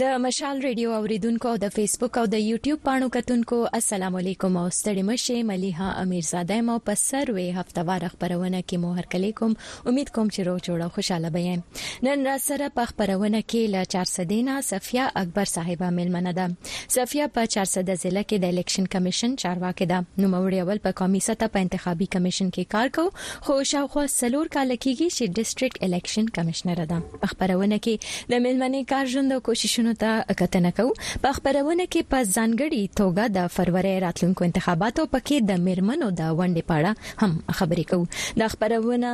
د مشال ريډيو اوريدونکو او د فيسبوک او د يوټيوب پاڼو کتونکو السلام عليکم او ستړي مشه مليحه اميرزاده يم او په سروي هفتوار خبرونه کې مو هرکلي کوم امید کوم چې روغ جوړ او خوشاله به يم نن را سره په خبرونه کې له 400 دینا صفیا اکبر صاحبہ ملمنه ده صفیا په 400 ضلع کې د الیکشن کمیشن چارواکې ده نو موري اول په قومي سطح په انتخابي کمیشن کې کار کو خو شاوخوا سلور کال کېږي چې ډیسټریکټ الیکشن کمشنر ده په خبرونه کې د مېلمنې کار ژوند او کوششونو ته کتنه کوو په خبرونه کې په ځانګړي توګه د فروری راتلونکو انتخاباتو پکې د مېرمنو د ونډې په اړه هم خبرې کوو دا خبرونه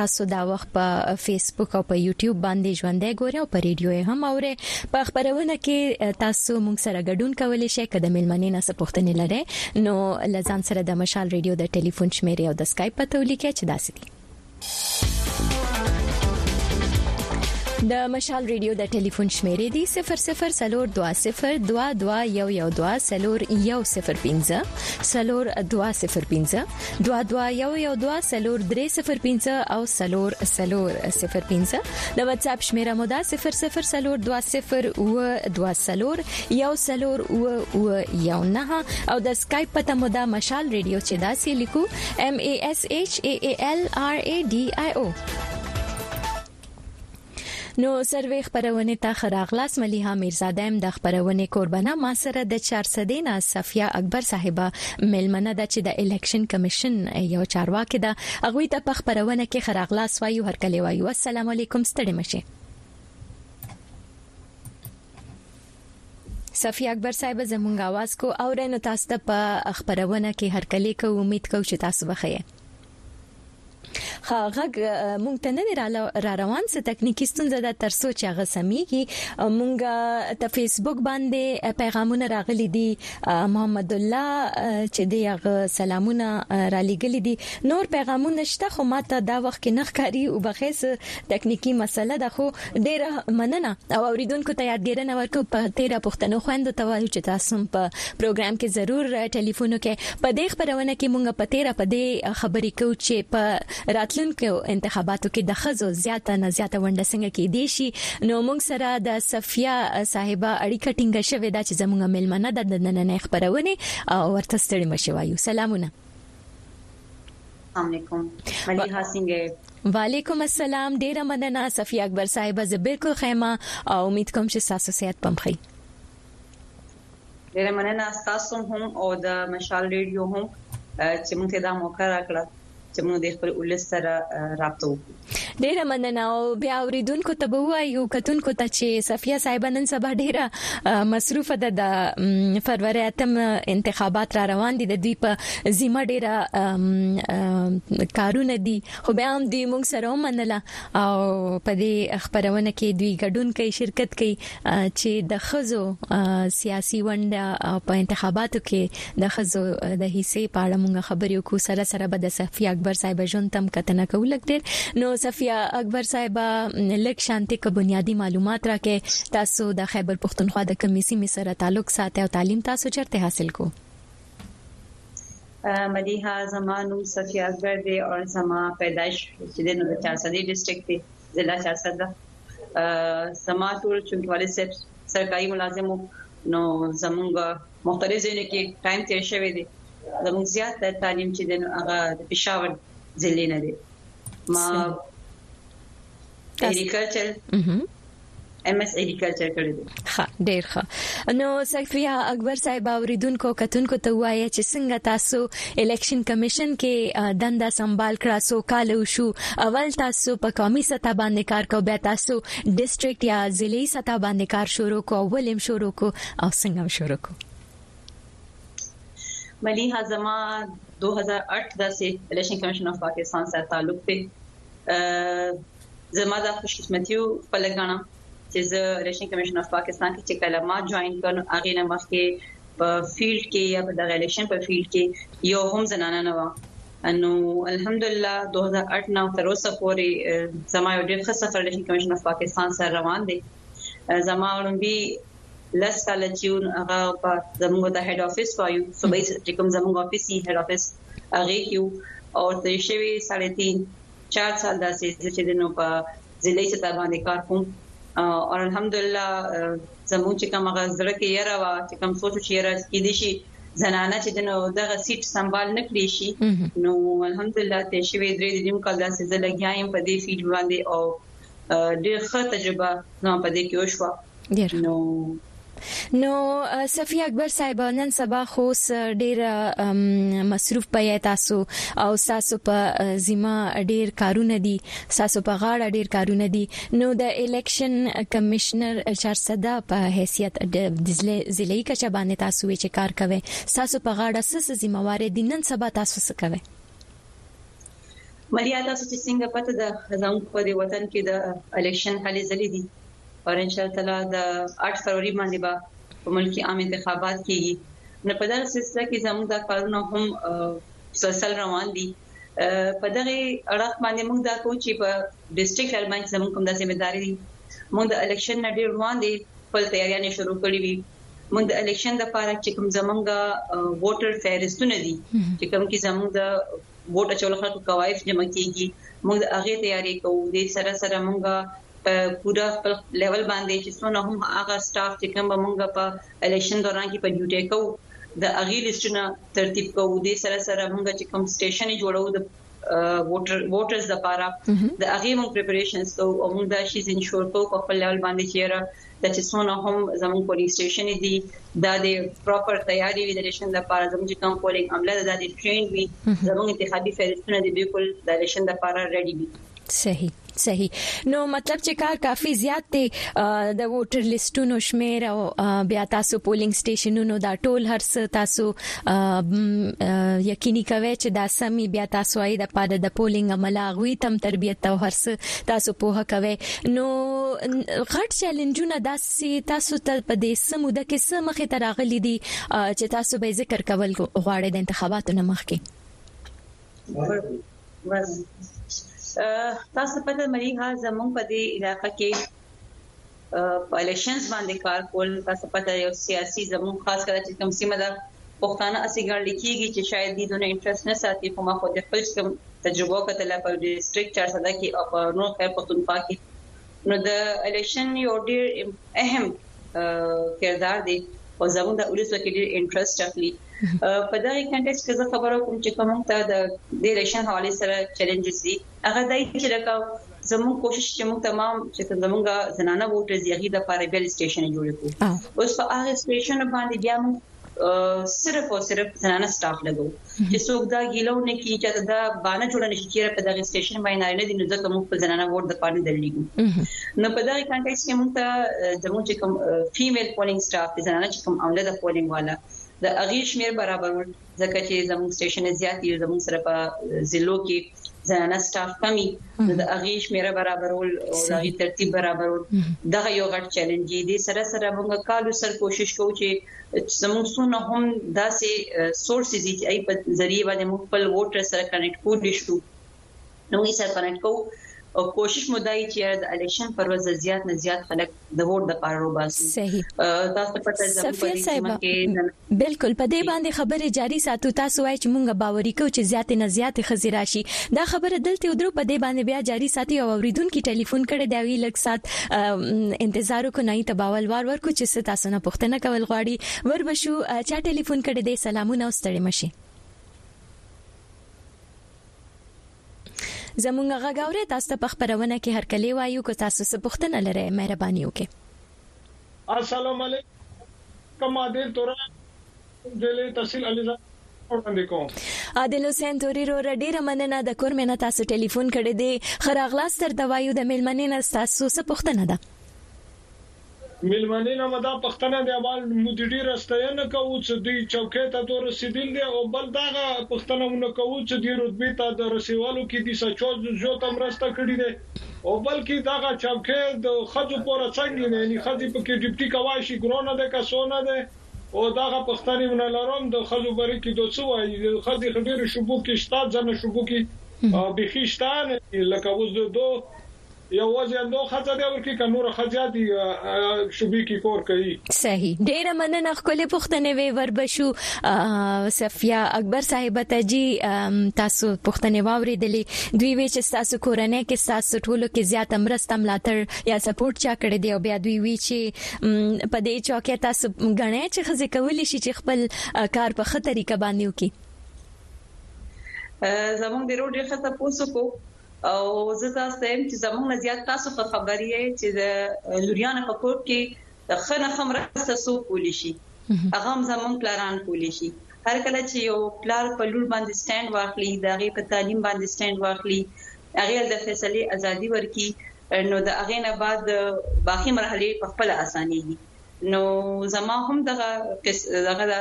تاسو دا وخت په فیسبوک او په یوټیوب باندې ژوندې ګوري او په ریډیو هم اوري په خبرونه کې تاسو موږ سره ګډون کولای شئ کله مېلمنې نه سپوښتنې لري نو لزان سره د مشال ریډیو د ټلیفون شمیرې او د اسکایپ په تولیکه چې داسې دي د مشال ریډیو د ټلیفون شمیرې دی 002022112015 00201522112015 او 000015 د واتس اپ شمیره مو ده 0020220120 او د اسکایپ پته مو ده مشال ریډیو چې دا سې لیکو M A S H A A L R A D I O نو سروي خبرونه ته خراغلاس مليها میرزاده هم د خبرونه قربانه ما سره د 400 دینا صفیا اکبر صاحبہ ملمنه د چې د الیکشن کمیشن یو چارواکي ده هغه ته په خبرونه کې خراغلاس وایو هر کله وایو السلام علیکم ستړي مشه صفی اکبر صاحب زمونږ اواز کو اورئ نو تاسو ته په خبرونه کې هرکلی کوو امید کوو چې تاسو به ښه خا غږ مونږ ته نه را روان څه تکنیکی ستونزه ده تر څو چې هغه سميږي مونږ ته فیسبوک باندې پیغامونه راغلي دي محمد الله چې دی هغه سلامونه را لګلي دي نور پیغامونه شته خو ماته دا وخت کې نخکاری او بخیس تکنیکی مسله ده خو ډیره مننه او اوریدونکو ته یادګیرنه ورکو په تیره پښتنو خويندو ته وایو چې تاسو په پروګرام کې ضرور ټلیفون وکړئ په دې خبرونه کې مونږ په تیره په دې خبرې کوو چې په راتلونکو انتخاباتو کې د خزو زیاته نه زیاته ونده څنګه کې دی شي نو مونږ سره د صفیا صاحبہ اړیکه ټینګه شوې ده چې زمونږ ملمنه د نننې خبرونه او ورته ستړي مشوایو سلامونه السلام علیکم مليحه څنګه یې وعلیکم السلام ډیره مننه صفی اکبر صاحب زه بالکل خیمه او امید کوم چې تاسو صحت پم خي ډیره مننه تاسو هم او د مشال ریډیو هم چې موږ ته دا موقع راکړه چې موږ د خپل ولس سره رابطه وکړو ډیره مننه او بیا اوریدونکو ته به وایو کتونکو ته چې صفیه صاحب نن سبا ډیره مصروف ده د فروری اتم انتخابات را روان دي د دوی په ذمہ ډیره کارونه دي خو بیا هم دوی موږ سره ومنله او په دې خبرونه کې دوی ګډون کوي شرکت کوي چې د خزو سیاسي ونډه او په انتخاباتو کې د خزو د حصے په اړه موږ خبرې وکړو سره سره به د صفی اکبر صاحب ژوند تم کتنه کوو لګډر نو صفی اکبر صاحب لک شانتي ک بنیادی معلومات راکې تاسو د خیبر پښتونخوا د کمیسي مسره تعلق ساتي او تعلیم تاسو چرته حاصل کو مدیحه زما نوم صفی اکبر دی او زما پیدایش چې د چارسدي ډیسټریکټ دی ضلع سیاست ده سما ټول چونټوالي سیټ سرکاري ملازمو نو زمونږ مختلف ځینې کې ټایم تیر شوی دی زمونږ زیات تر تعلیم چې د هغه پېښور ضلع نه دی ما اګریکلچر ایم اس اګریکلچر کړی دی ښه ډیر ښه نو سیفیا اکبر صاحب اوریدونکو کتونکو ته وایي چې څنګه تاسو الیکشن کمیشن کې دنده سمبال کړه سو کال شو اول تاسو په قومي سطح باندې کار کو بیا تاسو ډیسټریکټ یا ضلعي سطح باندې کار شروع کو ولیم شروع کو او څنګه شروع کو ملي هزما 2008 د الیکشن کمیشن اف پاکستان سره تعلق دی زما دا خوش قسمتي او خپل غاڼه چې زه الیکشن کمیشن اف پاکستان کې چې کله ما جوائن کړ هغه نه مخکې په فیلډ کې یا په دغه الیکشن په فیلډ کې یو هم زنانه نه و نو الحمدلله 2008 نه تر اوسه پورې زما یو ډېر ښه سفر الیکشن کمیشن اف پاکستان سره روان دی زما لومبي لس کال چې هغه په زموږ د هډ افیس وایو صوبایي چې کوم زموږ افیس هډ افیس هغه کیو او ترې شوی 3.5 چار سال دا سي زه چې دنو په ضلعي سطح باندې کار کوم او الحمدلله زموږ چې کوم غزړه کې یره وا چې کوم سوچ چې یره کې دي شي زنانه چې دنو دغه سیټ سنبال نکړي شي نو الحمدلله ته شوي درې د نیم کال داسې زه لګیایم په دې فیلډ باندې او ډېر ښه تجربه نو په دې کې وشو ډیر نو نو صفی اکبر صاحب نن سبا خو ډیر مصروف پي تاسو او تاسو په ذمہ ډیر کارونه دي تاسو په غاړه ډیر کارونه دي نو د الیکشن کمشنر چارسده په حیثیت د ضلعي کچه باندې تاسو چې کار کوي تاسو په غاړه څه ذمہ واري دي نن سبا تاسو څه کوي مریا تاسو چې څنګه پته ده زموږ په وطن کې د الیکشن هلې ځلې دي او ان شاء الله تعالی د 8 فروری باندې به په ملکی عام انتخابات کیږي نو په دغه سلسله کې زموږ د کارونو هم مسلسل روان دي په دغه اړه باندې موږ دا کوو چې په ډیسټریکټ لیول باندې زموږ کوم د ذمہ داري دي موږ د الیکشن نه ډیر روان دي خپل تیاریاں شروع کړې وي موږ د الیکشن د لپاره چې کوم زمونږ ووټر فهرستونه دي چې کوم کې زمونږ د ووټ اچول خلکو کوایف جمع کیږي موږ هغه تیاری کوو د سره سره موږ په پوره خپل لیول باندې چې څونه هم هغه سټاف چې کوم موږ په الیکشن دوران کې په ډیوټي کوو د اغي لیستونه ترتیب کوو د سره سره موږ چې کوم سټیشن جوړو د ووټر ووټرز لپاره د اغي موږ پریپریشنز کوو او موږ دا شی انشور کوو په خپل لیول باندې چې را د چې څونه هم زموږ پولیس سټیشن دي دا د پراپر تیاری وي د الیکشن لپاره زموږ کوم پولینګ عمله د دې ټرین وي زموږ انتخابي فیرستونه د بالکل د الیکشن لپاره ریډي دي صحیح صحیح نو مطلب چې کار کافي زیات دی د ووټر لیستونو شمیر او بیا تاسو پولینګ سټیشنونو دا ټول هرڅ تاسو یقیني کوي چې دا سمي بیا تاسو یې د پاره د پولینګ عمل غوي تم تربیت او هرڅ تاسو په هه کوي نو غټ چیلنجونه داسې تاسو ته په دې سموده کې سم مخه تراغلي دي چې تاسو به ذکر کول غواړئ د انتخاباتو نه مخکې تاسو په دې مری ها زمونږ په دې علاقې کې په الیکشنز باندې کار کول تاسو په دې یو سیاسي زمونږ خاص کر چې کوم سیمه ده پښتانه اسی ګړل کیږي چې شاید دې دونه انټرست نه ساتي خو ما خو د خپل تجربه کتل په ډیسټریکټ 400 کې او په نور خیر پښتونخوا کې نو د الیکشن یو ډیر اهم کردار دی او زموږ د الیکشن کې ډیر انټرست اخلي په دغه کنټیکس کې زه خبرو کوم چې کوم ته د الیکشن حواله سره چیلنجز دي هغه دای چې لکه زموږ کوشش چې موږ تمام چې زموږ زنانه ووټرز یې د پاره بیل سټیشن جوړ کړو اوس په هغه سټیشن باندې بیا موږ صرف او صرف زنانه سټاف لګو چې څوک دا ګیله ونه کی چې دا باندې جوړ نشي چې په دغه سټیشن باندې نه نه دي نو ځکه موږ په زنانه ووټ د پاره درلېګو نو په دغه کانټیکس کې موږ ته زموږ چې کوم فیمیل پولینګ سټاف د زنانه چې کوم عمله د پولینګ والا د اغیش میر برابر ځکه چې زموږ سټیشن زیات یو زموږ سره په ضلعو کې زنانه سټاف کمی نو د هغه شمیره برابرول او د هغه ترتیب برابرول دا یو غټ چیلنج دی د سره سره موږ کالو سر کوشش کوو چې زموږ سونه هم داسې سورسز چې ای په ذریعہ باندې موږ خپل ووټر سره کنیکټ کولی شو نو یې سره کنیکټ کوو او کوشش مو دای چې د الیکشن پر ورځ زیات نه زیات خلک د ووټ د پاره وباسي صحیح تاسو په تجربه کې سیمه کې بالکل په دې باندې خبره جاری ساتو تاسو وایي چې مونږه باورې کو چې زیات نه زیات خزي راشي دا خبره دلته ودرو په دې باندې بیا جاری ساتي او اوریدونکو ټلیفون کړي دا وی لږ سات انتظار کو نه تباول وار ورکو چې تاسو نه پښتنه کول غواړي ور بشو چا ټلیفون کړي دې سلامونه او ستړي مشي زمونږ غږ اورې تاسو ته په خبرونه کې هرکلی وایو که تاسو څه پوښتنه لرئ مهرباني وکړئ السلام علیکم ما ډیر تورا دلې تحصیل علیزا وړاندې کوم عادل حسین توري رو ډیره مننه د کور مینه تاسو ټلیفون کړی دی خراغلاس تر دوایو د میلمنې نه تاسو څه پوښتنه ده میلمنی نه مدا پختنه دی اول مودی ډیره ستاینه کوو چه دوی چوکی ته دو رسیدل دی او بل داغه پختنه مو نه کوو چه دی رتبی ته د رسیولو کی دی سچو جزو ته مرسته کړی دی او بل کی داغه چوکی د خځو پوره څنګه دی یعنی خځی پکی ډیپټی کوای شی ګرونه دی که سو نه دی او داغه پختنی مو نه لروم د خځو بری کی دو څه وایی خځی خډیری شوبو کی شتا ځنه شوبو کی بیخی شتا نه دی لکه اوس د دو یواځی یندو ښځه دی ورکی که نور ښه زیاتی شوبی کی کور کوی. صحیح ډیره مننه ښکلې پوښتنې وې وربشو صفیه اکبر صاحبه ته جی تاسو پوښتنې واوریدلې دوی وی چې تاسو کورنۍ کې تاسو ټولو کې زیات مرسته ملاتړ یا سپورټ چا کړی دی او بیا دوی وی چې په دې چوکه تاسو غنې چې خزه کولی شي چې خپل کار په خه طریقه باندې وکړي زموږ ډیرو ډیر خطه پوسو کو او زه تاسو ته هم چې زموږ نه زیات تاسو په خبري یې چې د لوریانه په کور کې د خنه خمر سره سو کولی شي هغه هم زموږ پلاران کولی شي هر کله چې یو پلار په لور باندې سټاند واخلي دا غي په تعلیم باندې سټاند واخلي هغه د فیصله ازادي ورکي نو د هغه نه بعد باقي مرحله په خپل اسانيږي نو زما هم دغه دغه دا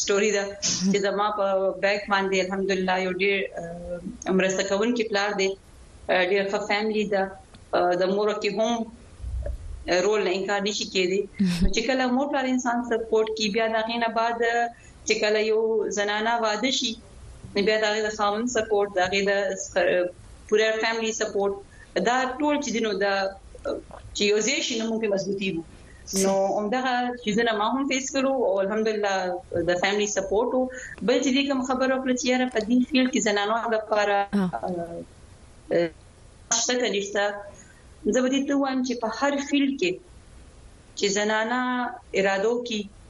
سټوري ده چې زما په بیک باندې الحمدلله یو ډیر مرسته کوونکی پلار دی ډیر ښه فیملی ده د مور کې هم رول نه انکار نشي کېدی چې کله مور پر انسان سپورټ کی بیا دا غینه بعد چې کله یو زنانه واده شي بیا دا غي خاون سپورټ دا غي د پوره فیملی سپورټ دا ټول چې دینو دا چې یو ځای شي نو موږ مضبوطی وو نو همدغه چیزونه ما هم فیس کړو او الحمدلله د فیملی سپورټ بل چې کوم خبرو کړ چې یاره په دې فیلډ کې زنانو لپاره شته کنيشته زه به دې ته وایم چې په هر فیلډ کې چې زنانه اراده وکړي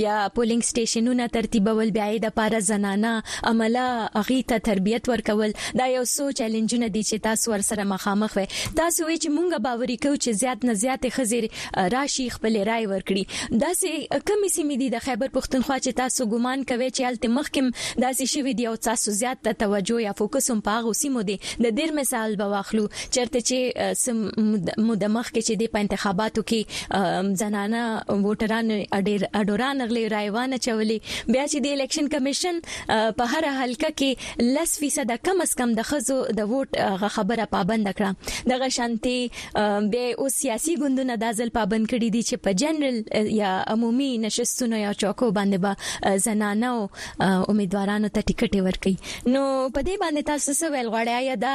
بیا پولینګ سټیشنونه ترتیبول بیا د پاره زنانه عمله اغي ته تربیت ورکول دا یو څو چیلنجونه دي چې تاسو ور سره مخامخ وي تاسو وی چې مونږه باوري کو چې زیات نه زیات خزیر راشي خپل رائے ورکړي دا سه کمی سیمې دي د خیبر پښتونخوا چې تاسو ګومان کوي چې الته مخکم دا سه شوی دی او تاسو زیات ته توجه یا فوکس هم پاغو سیمو دي د دیر مثال به واخلو چرته چې څه موده مخکې چې د په انتخاباتو کې زنانه ووټران اډیر اډوران غلې رایوانه چولې بیا چې د الیکشن کمیشن په هر حلقه کې 10% کم اس کم د خزو د ووټ خبره پابند کړه دغه شانتي به او سیاسي ګوندونه د ځل پابند کړي دي چې په جنرال یا عمومي نشستونو یا چوکو باندې به زنانه او امیدوارانو ته ټیکټ ورکړي نو په دې باندې تاسو څه ویل غواړئ یا دا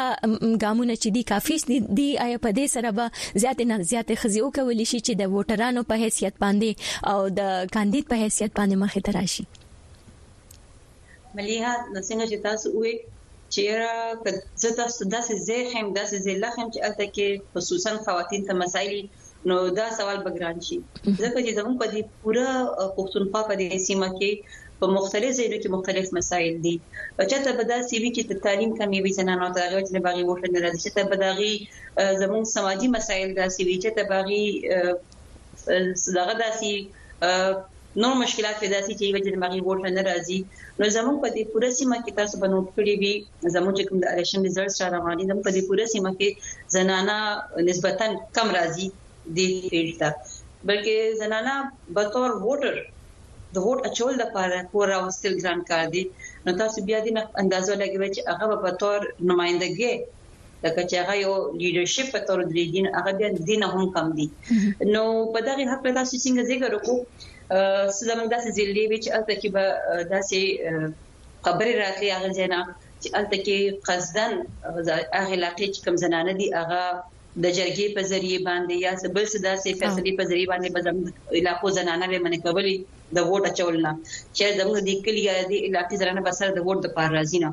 ګامونه چې دي کافي دي یا په دې سره به زیات نه زیات خزي او کول شي چې د ووټرانو په حیثیت باندې او د کاندید په حیثیت باندې مخه تراشي مليها څنګه چې تاسو وې چیرې کله تاسو داسې زه هم داسې زه لخم چې الته کې خصوصا خواتین ته مسایل نو دا سوال به ګران شي ځکه چې زموږ په دې پوره پښتونخوا په دې سیمه کې په مختلف ځایونو کې مختلف مسایل دي چاته به دا سیوی چې د تعلیم کمی وي زنانو ته هغه چې باغی وټه نه راځي چې ته به داغي زموږ سماجی مسایل دا سیوی چې ته باغی دغه داسي نور مشکلات پیدا سي چې وجه مغي ووټ نه راځي نو زموږ په دې پوره سیمه کې تاسو به نوٹ کړی وي زموږ کوم د الیکشن ریزلټس را روان دي زموږ په دې پوره سیمه کې زنانا نسبتا کم راځي د فیلډ ته بلکې زنانا به تور ووټر د ووټ اچول د پاره کور راوستل ځان کار دي نو تاسو بیا دې نه اندازو لګوي چې هغه به تور نمائندګي لکه چې هغه یو لیډرشپ په تور درې دین هغه بیا دې نه هم کم دي نو په دغه حق له تاسو څنګه ذکر وکړو سلام داسې ځلې وی چې الته کې به داسې خبرې راتلې هغه ځنه چې الته کې قصدن هغه علاقې چې کم زنانه دي هغه د جرګې په ذریعه باندې یا بل څه داسې فیصله په ذریعه باندې بزم علاقو زنانه به منې کولې د ووټ اچولنا چې زموږ د کلیه د علاقې زنانه بسره د ووټ د پار راځي نه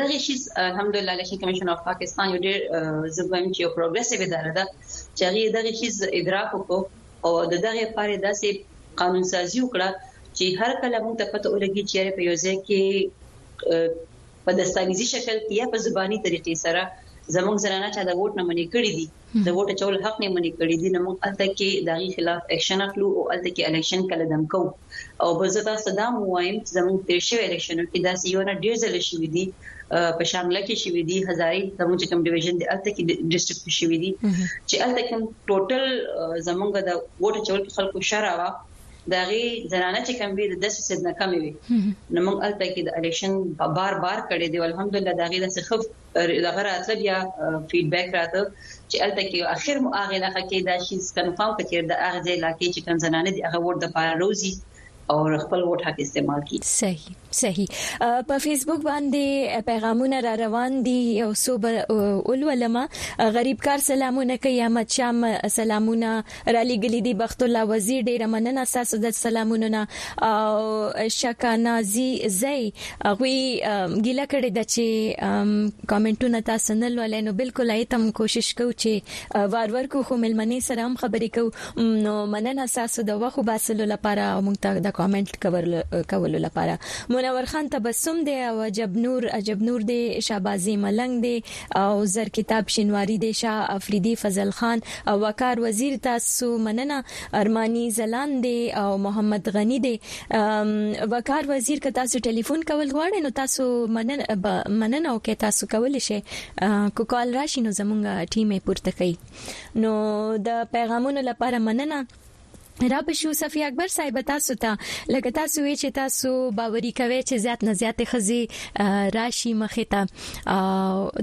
دغه شي الحمدلله الیکشن کمیشن اف پاکستان یو ډیر زبم چې یو پروګرسیو اداره ده چې هغه دغه شي ادراک وکړو او دغه لپاره داسې قانون سازي وکړه چې هر کله موږ ته پته ولګي چې په یو ځای کې په دستاویزي شکل کې یا په زبانی طریقې سره زموږ زنانه چې د ووټ نه منې کړې دي د ووټ اچولو حق نه منې کړی دی نو موږ الته کې د هغې خلاف اکشن اخلو او الته کې الیکشن کله دم کوو او بل زه تاسو ته دا هم وایم چې زموږ تیر شوی الیکشنو کې داسې یو نه ډیر ځله شوي دي په شانګله کې شوي دي هزاري زموږ چې کوم ډیویژن دی الته کې ډیسټریکټ کې شوي دي چې الته کوم ټوټل زموږ د ووټ اچول خلکو شرع وا دا غي زنانه چې کم وي د 10 فیصد نه کم وي نو موږ الته کې د الیکشن بار بار کړي دی الحمدلله دا غي د سخف دغه راتله بیا فیډ بیک راته چې الته کې اخر مو هغه علاقه کې دا شي کنفرم کړ چې د هغه ځای علاقې چې کوم زنانه دي هغه ووټ د پاره روزي او خپل ووټ حق استعمال کړي صحیح صحیح په فیسبوک باندې پیغامونه را روان دي یو څو اولولما غریب کار سلامونه کوي احمد شام سلامونه راليږلي دي بخت الله وزير ډيره مننه ستاسو د سلامونو نه او شکانازي زي غوي ګيله کړي ده چې کمنټونه تاسو نه لولای نو بالکل ایتم کوشش کو چې وار ور کو خو ملمني سره هم خبرې کو نو مننه تاسو د وخت باسلو لپاره او مونږ ته د کمنټ کور کولو لپاره منور خان تبسم دی او عجب نور عجب نور دی شابازي ملنګ دی او زر کتاب شینواری دی شاه افریدی فضل خان او وقار وزیر تا سو مننه ارمانی ځلاند دی او محمد غنی دی وقار وزیر که تاسو ټلیفون کول غواړی نو تاسو مننه مننه او که تاسو کول شي کو کال راشي نو زمونږ ټیم یې پورته کوي نو د پیغامونو لپاره مننه راپه شو صفی اکبر صاحب تاسو ته لکه تاسو وی چې تاسو باوري کوي چې زیات نه زیات خزي راشي مخه ته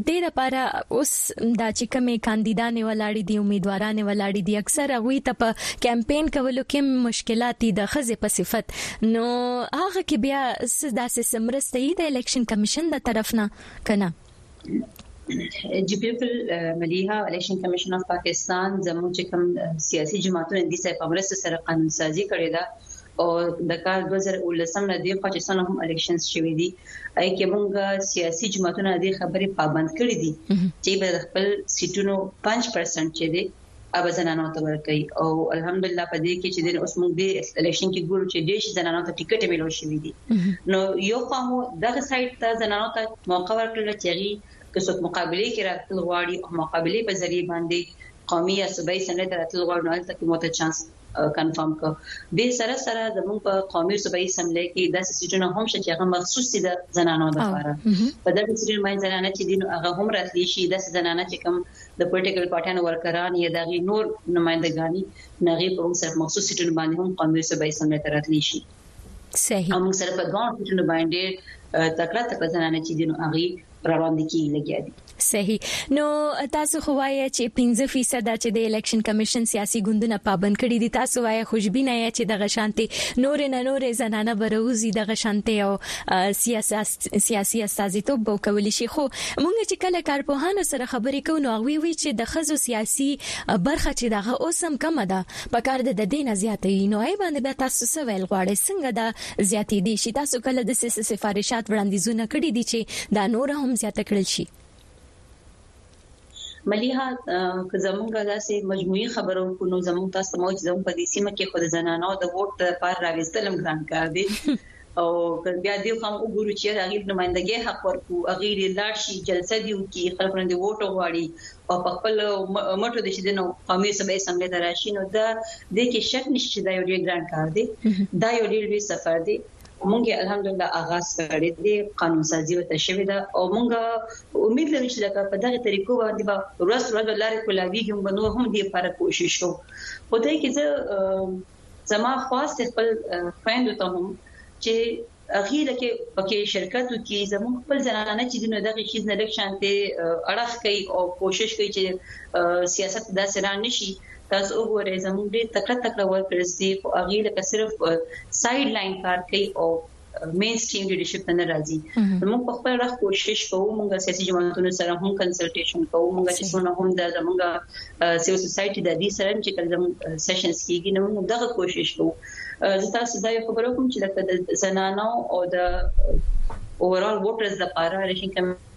د لپاره اوس دا چې کمی کاندیدان ولاړ دي امیدواران ولاړ دي اکثر هغه ته په کمپاین کولو کې مشکلات دي د خزي په صفت نو هغه کې بیا داسې سمرسته دي د الیکشن کمیشن د طرف نه کنه جی پیپل مليها الیکشن کمیشن اف پاکستان زموږ چې کوم سیاسي جماعتونه د سې په مرسته سره قانون سازي کړې ده او د کال 2019 نه دی خو چې څنګه هم الیکشنز شوې دي اې کې موږ سیاسي جماعتونه د خبرې پابند کړې دي چې به خپل سیټونو 5% چې دي هغه زنانو ته ورکړي او الحمدلله په دې کې چې د اوس موږ د الیکشن کې ګورو چې ډېر زنانو ته ټیکټ ملو شوې دي نو یو خو مو دغه سایت ته زنانو ته موقع ورکړل چې هغه که څوک مقابله کې راتل غواړي او مقابله په ذریعہ باندې قومي یا صوبایي سمې ته راتل غواړي نو هلته کې مو ته چانس کنفرم کړ دې سره سره زموږ په قومي او صوبایي اسمبلۍ کې داسې سیټونه هم شته چې هغه مخصوص دي د زنانو لپاره په دغه سیټ باندې زنانه چې دین هغه هم راتلی شي د زنانه چې کوم د پولیټیکل پارټانو ورکران یا د نور نمائندګانی نغې په هم سره مخصوص سیټونه باندې هم قومي او صوبایي اسمبلۍ ته راتلی شي صحیح او موږ سره په دوه فټونو باندې تکړه تکړه زنانه چې دینو هغه روان دي کې لګیا دي صحیح نو تاسو خو وایي چې 15% چې د الیکشن کمیشن سیاسي ګوندونه پابند کړي دي تاسو وایي خوشبینه یې چې د غشانتي نور نه نور زنانه بروزي د غشانتي او سیاسي سیاسي استازیتوب به وکولی شي خو مونږ چې کله کارپوهانو سره خبرې کوو نو هغوی وایي چې د ښځو سیاسي برخه چې ده هغه اوس هم کمه ده پکار ده د دې نه زیاته وي نو ای باندې بیا تاسو څه ویل غواړئ څنګه دا زیاتیدی شي تاسو کله داسې څه سفارشات وړاندیزونه کړي دي چې دا نوره هم زیاته کړل شي مليحه که زمونږ داسې مجموعي خبرو کو نو زمونږ تاسو موج زمونږ په دې سیمه کې خو د زنانو د ووټ لپاره راوستلم ګران کار دی او بیا دې هم وګورو چې هغه نمائندګي حق ورکو هغه دې لاړ شي جلسه دی وکي خلک نه دی ووټ غواړي او په خپل مټو د شي دنو قومي سبې سملې دراشي نو دا د کې شک نشي چې دا یو ډیر ګران کار دی دا یو ډیر لوی سفر دی مونږ یې الحمدالله اغاز کړی دی، قانون سازي ورته شوې ده او مونږ امید لرو چې لکه په دغه طریقو باندې به ورځ تر ورځ لارې کولاویږي، مونږ به نور هم دې لپاره کوشش کوو، خو دې کې زه زما خواست دی خپل خویندو ته هم چې هغوی لکه په کې شرکت وکړي، زموږ خپل زنانه چې دي نو دغه چیز نه لږ شانتې اړخ کوي او کوشش کوي چې سیاست داسې رانشي. تاسو وګورئ زموږ ډېر تکړه تکړه ورکرز دي خو هغه لکه صرف سايډ لاين کار کوي او مین سټریم لیډرشپ ته نه راځي موږ په خپل رخ کوشش کوو موږ سیاسي جماعتونو سره هم کنسلټیشن کوو موږ چې څونه هم د زموږ سیو سوسایټي د دې سره چې کله زموږ سیشنز کیږي نو موږ دغه کوشش کوو زه تاسو دا یو خبرو کوم چې د زنانو او د اوورال ووټرز لپاره الیکشن کمیشن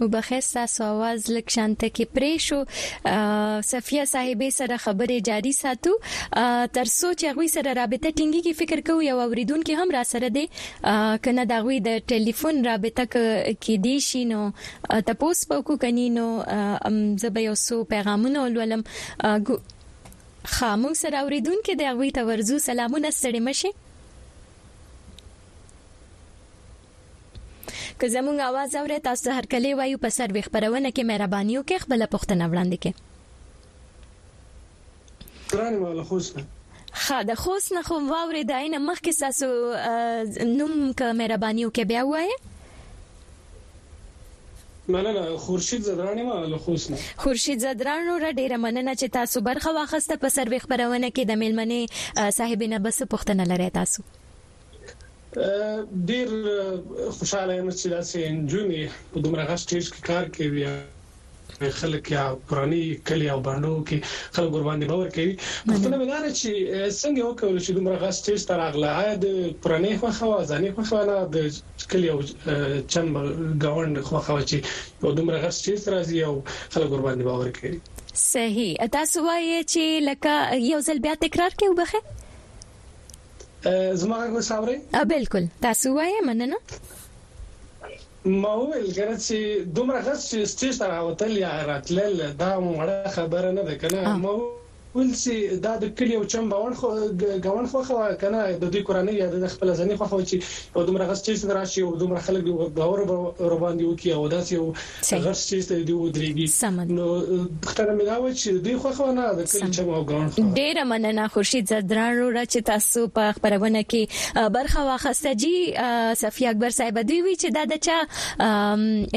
وبخښه ستاسو आवाज لږ شانته کې پرې شو صفیه صاحبې سره خبرې جاری ساتو تر سوچ هغه سره رابطه ټینګي کې فکر کوو یو اوریدونکو هم را سره دی کنه دا غوي د ټلیفون رابطه کې دی شي نو تاسو په کو کني نو زبې یو سو پیغامونه ولولم خامو سره اوریدونکو د هغه ته ورزو سلامونه ستړي مشه که زمونږ اواز اورې تاسو ته هرکلې وایو په سروې خپرونه کې مهرباني وکړئ خپله پوښتنه وړاندې کړئ. ګرانه ما له خوست نه. ښه د خوست نه خو واورې دا نه مخکې تاسو نوم که مهرباني وکړئ بیا وایئ. مننه خورشید زدران ما له خوست نه خورشید زدران ور ډیره مننه چې تاسو برخه واخسته په سروې خبرونه کې د ملمنې صاحب نه بس پښتنه لري تاسو ډیر خوشاله یم چې داسې انجونې په دومره غټ سټیج کې کار کوي خلک یا پرانی کلی او باندو کې خلک ور باندې باور کوي پښتنه ملاره چې څنګه وکول شي دومره غټ سټیج تر اغله آیا د پرانی خو خو ځاني خو خو نه د کلی او چم گاوند خو خو چې دومره غټ سټیج راځي او خلک ور باندې باور کوي صحیح تاسو وایي چې لکه یو ځل بیا تکرار کې وبخه زما غږ اوس اورئ بالکل تاسو وایې مننه ما وویل کنه چې دومره غس چې سټیج ته راوتل یا راتلل دا مړه خبره نه ده کنه ما ول چې دا د کلی او چم باور خو غون خو خو کنه د دې قرانه یا د خپل ځنی خو خو چې دومره غس سټیج ته راشي او دومره خلک باور ور باندې وکي او داسې غټ سټیج ته دې ودریږي نو پوښتنه مې دا وه چې د دوی خوښه وه نه د کلي چم او ګاونډ خوښه وه. ډېره مننه خورشید ځدراڼ وروره چې تاسو په خپرونه کې برخه واخسته جی صفی اکبر صاحب دوی وی چې دا د چا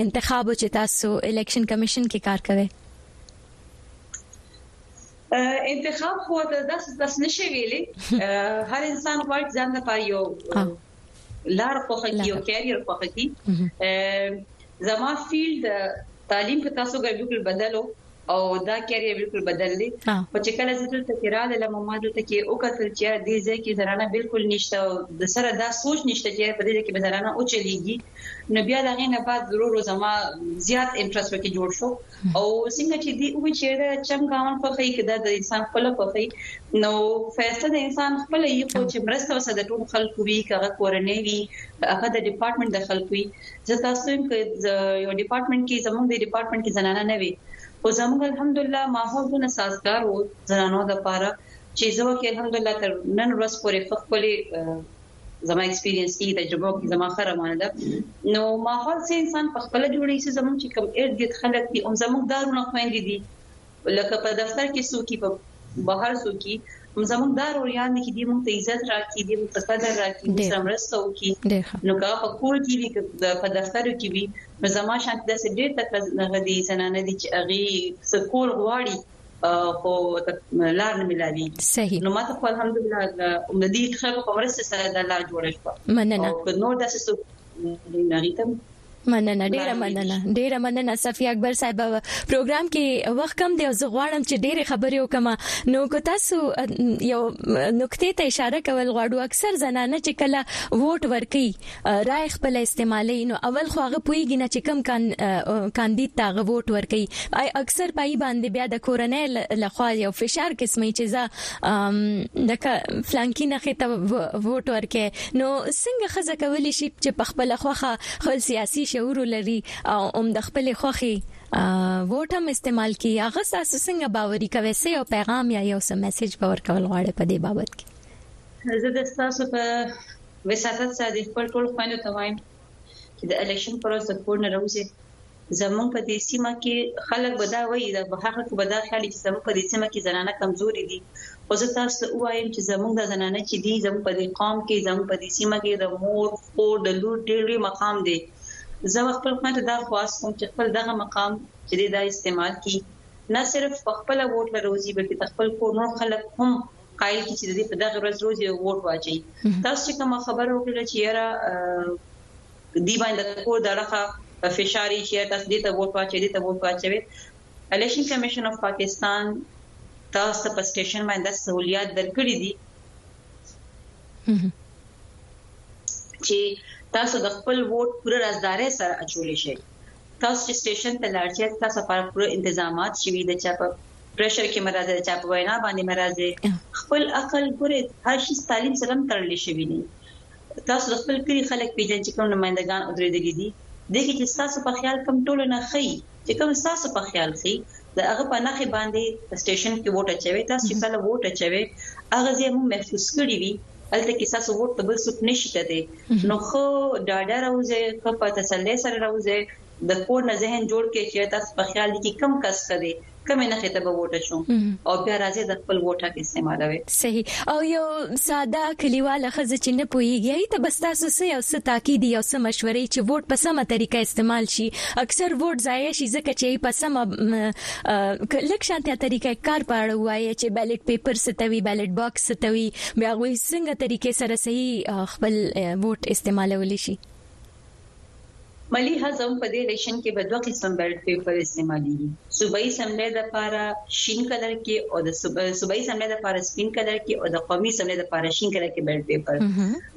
انتخاب و چې تاسو الیکشن کمیشن کې کار کوئ انتخاب خو ته داسې تاسو نشي ویلي هر انسان غواړي ځان لپاره یو لار خوخه کی او کیریئر خوخه کی زما فیلډ تعلیم په تاسو کې بالکل بدلو او دا کیریئر بالکل بدل دی په چې کله زه دلته کې رااله لمه ما دلته کې او کتل چې د دې ځکه زرانه بالکل نشته د سره دا سوچ نشته چې په دې کې به زرانه او چلیږي نو بیا دا غي نه بعد ضرور زما زیات انټرست وکي جوړ شو او څنګه چې دی وی چې دا چم ګاون په خې کې دا د انسان خپل په خې نو فیصله د انسان خپل یې خو چې مرسته وسه د ټول خلکو وی کغه کورنۍ وی هغه د ډپارټمنټ د خلکو وی زه تاسو هم کې یو ډپارټمنټ کې زموږ د ډپارټمنټ کې زنانه نه وی او زموږ الحمدلله ماحول دونه سازگار وو زنانو د پاره چې زه وکه الحمدلله تر نن ورځ پورې خپل زما ایکسپیرینس کې تجربه کې زما خره روانه ده نو ماحول سه انسان په خپل جوړي سه زموږ چې کوم ارد ګرد خلک دي هم زموږ دارونه خويندې دي لکه په دفتر کې سوکي په بهر سوکي هم زموږ دار او یان دي چې دې موږ ته عزت راکړي دې موږ ته قدر راکړي موږ سره مرسته وکړي نو که په کور کې وي په دفتر کې وي نو زما شانت داسې ډېر تک غدي زنانه دي چې اغي سکور غواړي خو لار نه ملاوي صحیح نو ماته خو الحمدلله د دې خلکو په مرسته سره د لار جوړ شو مننه او نو داسې څه نه ریتم مننه ډیره مننه ډیره مننه صفی اکبر صاحب پروګرام کې وخت کم دی او زه غواړم چې ډیره خبرې وکم نو کو تاسو یو نقطې ته اشاره کول غواړو اکثر زنانه چې کله ووټ ورکي رایه خپله استعمالوي نو اول خو هغه پوهیږي نه چې کوم کاندید ته هغه ووټ ورکوي اکثر پای باندې بیا د کورنۍ لخوا یو فشار قسمي چې زه د فلانکی نه خته ووټ ورکې نو څنګه خزه کولی شي چې په خپل خوخه خپل سیاسي شعور لري او هم د خپل خوخي ووټ هم استعمال کی هغه تاسو څنګه باوري کوي سه یو پیغام یا یو سم میسج باور کول غواړي په دې بابت کې زه د تاسو په وساطت صاحب خپل ټول خویندو ته وایم چې د الیکشن پر ورځ د کور نه راوځي زمونږ په دې سیمه کې خلک به دا وایي دا به هغه به دا خیال چې زمونږ په دې سیمه کې زنانه کمزوري دي خو زه تاسو ته وایم چې زمونږ د زنانه چې دي زمونږ په دې قوم کې زمونږ په دې سیمه کې د مور خور د لور ډېر لوی مقام دی زه خپل خاطر دا خواست کوم چې خپل دغه مقام چې دا استعمال کړي نه صرف خپل ووټ لروزي بلکې خپل کور نور خلک هم قائل کی چې دې په دغه ورځ روز یو ووټ واچي تاسو چې کوم خبر وکړه چې یاره دی باندې کور دغه فشاري چې تاسو دې ته ووټ واچي دې ته ووټ واچي الیکشن کمیشن اف پاکستان تاسو په سټیشن باندې سہولیات درکړي دي چې تاسو د خپل ووټ پوره رازداري سره اچول شي تاسو چې سټیشن ته لاړ شئ تاسو لپاره پوره تنظیمات شوي د چا په پريشر کې مه راځه چا په وينا باندې مه راځه خپل عقل ګوره هر شي تعلیم سره هم تړل شوی دی تاسو د خپل کلی خلک پیژنئ چې کوم نمائندګان ادریدلې دي دغه چې تاسو په خیال کم ټول نه خي چې کوم تاسو په خیال سي د هغه په نخې باندې سټیشن کې ووټ اچوي تاسو چې کله ووټ اچوي هغه زه مو محفوظ کړی وي الته کې تاسو ووټ ته بل څوک نشي کته نو خو ډاډه راوځي خو په تسلی سره راوځي د کور نه ذهن جوړ کړئ چې تاسو په خیال دي چې کوم کس ښه دی کومې نښې ته به ووټ اچوم او بیا راځي د خپل ووټ حق استعمالوي صحیح او یو ساده کلیواله ښځه چې نه پوهیږي هغې ته به ستاسو څه یو څه تاکیدي او څه مشورې چې ووټ په سمه طریقه استعمال شي اکثر ووټ ضایع شي ځکه چې هغې په سمه لږ شانتیا طریقه کار په اړه ووایي چې بیلټ پیپر څه ته وي بیلټ باکس څه ته وي بیا هغوی څنګه طریقې سره صحیح خپل ووټ استعمالولی شي ملي هضم په دې رېشن کې به دوه قسم بېلټ پېپر استعمالېږي، صوبايي اسمبلۍ لپاره شين کلر کې او د صوبايي اسمبلۍ لپاره سپين کلر کې او د قومي اسمبلۍ لپاره شين کلر کې بېلټ پېپر.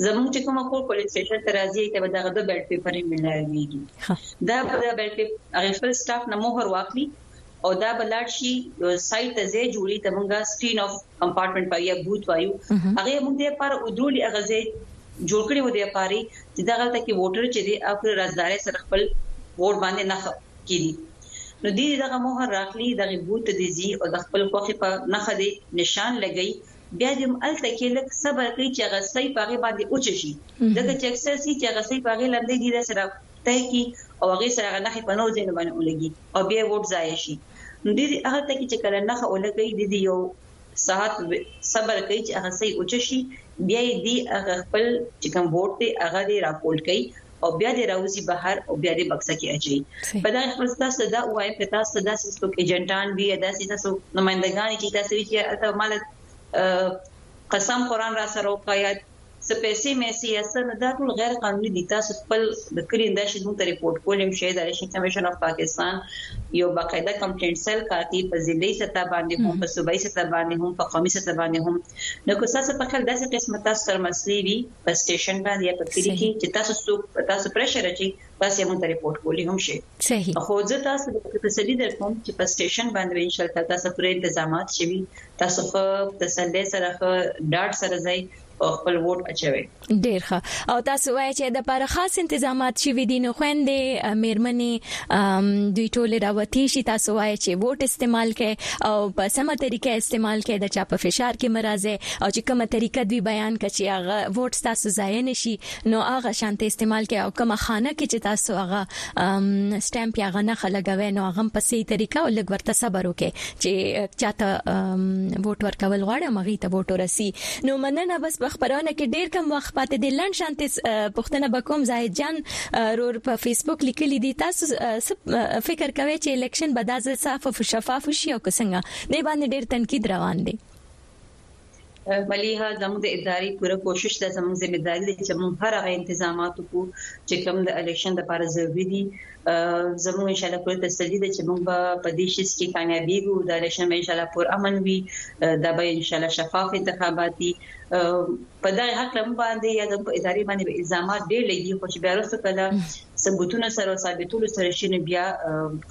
زموږ چې کومه خور پولېنګ سټېشن ته راځي هغې ته به دغه دوه بېلټ پېپر ملاوېږي. دا بېلټ پېپر هغې خپل سټاف نه مهر واخلي او دا به لاړ شي سایت ته ځای جوړي ته موږ سکرین اف کمپارټمنټ په یا بوت وایو هغه موږ د پر ودرولي هغه ځای جوړ کړی و د پاري چې دا غلطه کې ووټر چې دی خپل رازداري سره خپل ووټ باندې نه کیږي نو دې دغه مهر راخلي دغه بوت دي زی او د خپل خوخي په نخه دي نشان لګي بیا د الته کې لک صبر کوي چې هغه صحیح پاغه باندې اوچ شي دغه چې اکثر سي چې هغه صحیح پاغه لاندې دي سره طی کړي او هغې سره هغه نښې په نورو ځایونو باندې ولګي او بیا ووټ ضایع شي نو دې هغه ته کې چې کله نښه ولګي د دې یو ساعت صبر کوي چې هغه سي اوچ شي بیا یې دی هغه خپل چې کوم ووټ دی هغه دی راپورټ کوي او بیا دې راوځي بهر او بیا دې بکسه کې اچي په دا خپل تاسو دا وایم چې تاسو دا سیستو کې ایجنټان وی دا سیستو نمائندګان چې تاسو یې چې مال قسم قران را سره وکړئ څه پیسې میسې یا څه نو دا ټول غیر قانوني دي تاسو خپل د کلی انده شي موږ ته ریپورت کول هم شي د الیکشن کمیشن اف پاکستان یو باقاعده کمپلینټ سیل کاتی په ضلعي سطح باندې هم په صوبایي سطح باندې هم په قومي سطح باندې هم نو که تاسو په خپل داسې قسمت تاسو سره مسلې وي په سټیشن باندې یا په کلی کې چې تاسو څوک تاسو پرشر اچي تاسو موږ ته ریپورت کول هم شي صحیح خو زه تاسو ته تسلی درکوم چې په سټیشن باندې ان شاء الله تاسو پرې انتظامات شوي تاسو خو تسلی سره خو ډاټ سره ځای خپل ووټ اچوي ډیر ښه او تاسو وایئ چې د پر خاص تنظیمات شي وي دین خويندې میرمنې دوی ټول راوتی شي تاسو وایئ چې ووټ استعمال کړي او په سمه طریقه استعمال کړي د چا په فشار کې مرزه او چې کومه طریقه دوی بیان کړي چې هغه ووټ تاسو ضایع نشي نو هغه شانته استعمال کړي او کومه خانه کې چې تاسو هغه سټامپ یا غنه خلګوي نو هغه په سي طریقه او لګ ورته صبر وکړي چې چاته ووټ ورکول غواړي مغي ته ووټ ورسي نو مننه بس په خبرونه کې ډیر کم وخت پاتې دي لن شانتي پښتنه بکوم زاهد جان رور په فیسبوک لیکلي دي تاسو فکر کوئ چې الیکشن به داسې صاف او شفاف شي او څنګه نه باندې ډیر تنقید روان دي مليحه زموږ د ادارې پوره کوشش ده زموږ ذمه داري ده چې موږ هر هغه انتظامات وکړو چې کوم د الیکشن لپاره ضروري دي زموږ ان شاء الله پوره تسلی ده چې موږ به په دې شي چې کامیابی وو د الیکشن ان شاء الله پر امن وي دا به ان شاء الله شفاف انتخاباتي په دغه هکله مو باندې یا د ادارې باندې به الزامات ډیر لګي خو چې بیا وروسته کله ثبوتونه سره او ثابتولو سره شي نو بیا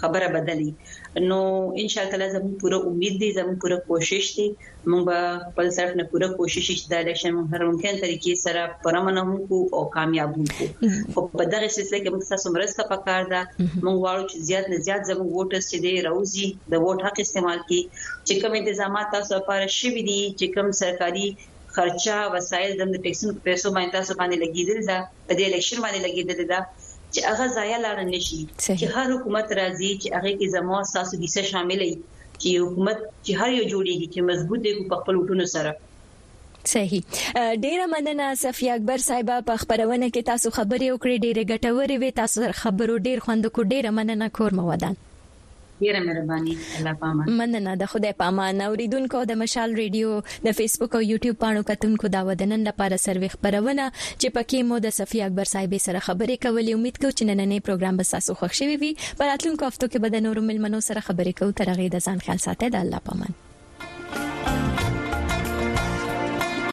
خبره بدلی نو ان شاء الله زموږ پوره امید دی زموږ پوره کوشش دی موږ به خپل طرف نه پوره کوشش چې د الیکشن موږ هر ممکن طریقې سره پرمنه هم کو او کامیاب هم کو خو په دغه سلسله کې موږ تاسو مرسته پکار ده موږ غواړو چې زیات نه زیات زموږ ووټرز چې دی راوځي د ووټ حق استعمال کړي چې کوم انتظامات تاسو لپاره شوي دي چې کوم سرکاري خرچه وسایل د ټیکسونو په پیسو باندې تاسو باندې لګیدل ده په دې الیکشن باندې لګیدل ده چې هغه ضایع لاړ نه شي چې هر حکومت راځي چې هغه کې زمو تاسو د څه شامل وي چې حکومت چې هر یو جوړیږي چې مضبوط دی په خپل وټونو سره صحیح ډیره مننه صفی اکبر صاحب په خبرونه کې تاسو خبرې وکړې ډیره ګټورې وې تاسو خبرو ډیر خوند کو ډیره مننه کور مو ودان ډیره مهرباني الله په امان مننه د خدای په امان اوریدونکو د مشال ریډیو د فیسبوک او یوټیوب پاڼو کتونکو دا ودنن لپاره سروي خبرونه چې پکې مو د صفی اکبر صاحب سره خبرې کولې امید کوم چې نننې پروګرام به تاسو خوښ شوی وي په راتلونکو هفتو کې به د نورو ملمنو سره خبرې کوو تر هغه د ځان خیال ساتئ د الله په امان